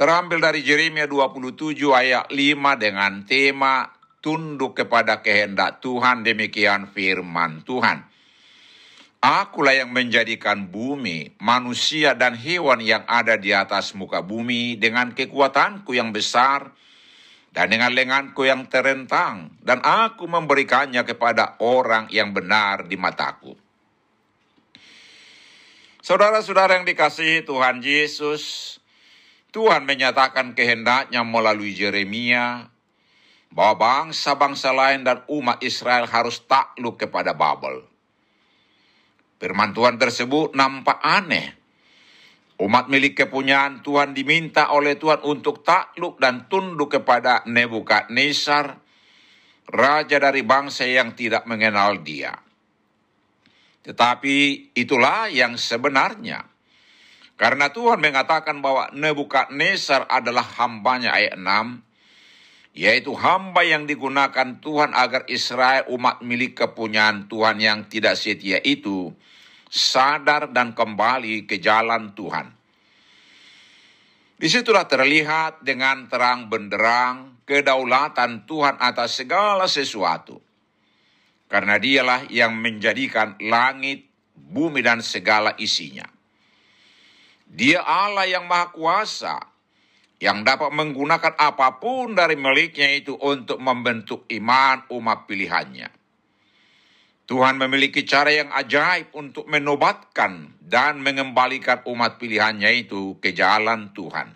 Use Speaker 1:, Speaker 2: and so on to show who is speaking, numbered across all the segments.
Speaker 1: terambil dari Jeremia 27 ayat 5 dengan tema tunduk kepada kehendak Tuhan demikian firman Tuhan. Akulah yang menjadikan bumi, manusia dan hewan yang ada di atas muka bumi dengan kekuatanku yang besar dan dengan lenganku yang terentang dan aku memberikannya kepada orang yang benar di mataku. Saudara-saudara yang dikasihi Tuhan Yesus, Tuhan menyatakan kehendaknya melalui Jeremia bahwa bangsa-bangsa lain dan umat Israel harus takluk kepada Babel. Firman Tuhan tersebut nampak aneh. Umat milik kepunyaan Tuhan diminta oleh Tuhan untuk takluk dan tunduk kepada Nebukadnezar, raja dari bangsa yang tidak mengenal dia. Tetapi itulah yang sebenarnya. Karena Tuhan mengatakan bahwa Nebukadnezar adalah hambanya ayat 6, yaitu hamba yang digunakan Tuhan agar Israel umat milik kepunyaan Tuhan yang tidak setia itu sadar dan kembali ke jalan Tuhan. Di situlah terlihat dengan terang benderang kedaulatan Tuhan atas segala sesuatu. Karena dialah yang menjadikan langit
Speaker 2: bumi dan segala isinya. Dia Allah yang Maha Kuasa, yang dapat menggunakan apa pun dari miliknya itu untuk membentuk iman umat pilihannya. Tuhan memiliki cara yang ajaib untuk menobatkan dan mengembalikan umat pilihannya itu ke jalan Tuhan.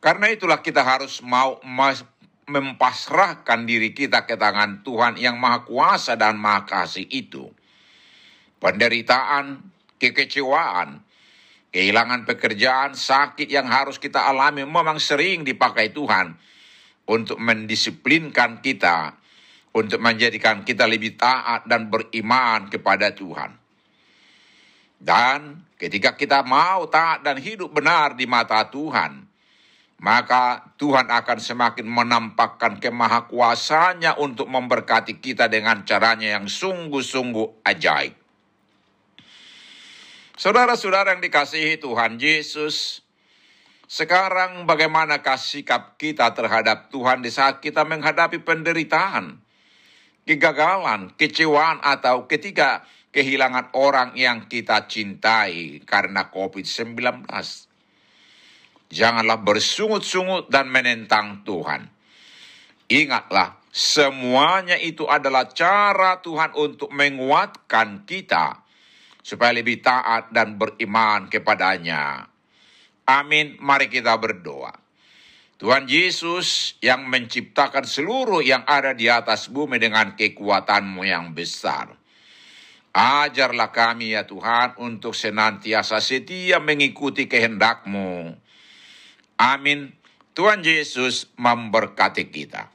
Speaker 2: Karena itulah kita harus mau mempasrahkan diri kita ke tangan Tuhan yang Maha Kuasa dan Maha Kasih itu. Penderitaan, kekecewaan, kehilangan pekerjaan, sakit yang harus kita alami memang sering dipakai Tuhan untuk mendisiplinkan kita, untuk menjadikan kita lebih taat dan beriman kepada Tuhan. Dan ketika kita mau taat dan hidup benar di mata Tuhan, maka Tuhan akan semakin menampakkan kemahakuasanya untuk memberkati kita dengan caranya yang sungguh-sungguh ajaib. Saudara-saudara yang dikasihi Tuhan Yesus, sekarang bagaimanakah sikap kita terhadap Tuhan di saat kita menghadapi penderitaan, kegagalan, kecewaan, atau ketika kehilangan orang yang kita cintai karena COVID-19? Janganlah bersungut-sungut dan menentang Tuhan. Ingatlah, semuanya itu adalah cara Tuhan untuk menguatkan kita supaya lebih taat dan beriman kepadanya. Amin. Mari kita berdoa. Tuhan Yesus yang menciptakan seluruh yang ada di atas bumi dengan kekuatanmu yang besar. Ajarlah kami ya Tuhan untuk senantiasa setia mengikuti kehendakmu Amin. Tuhan Yesus memberkati kita.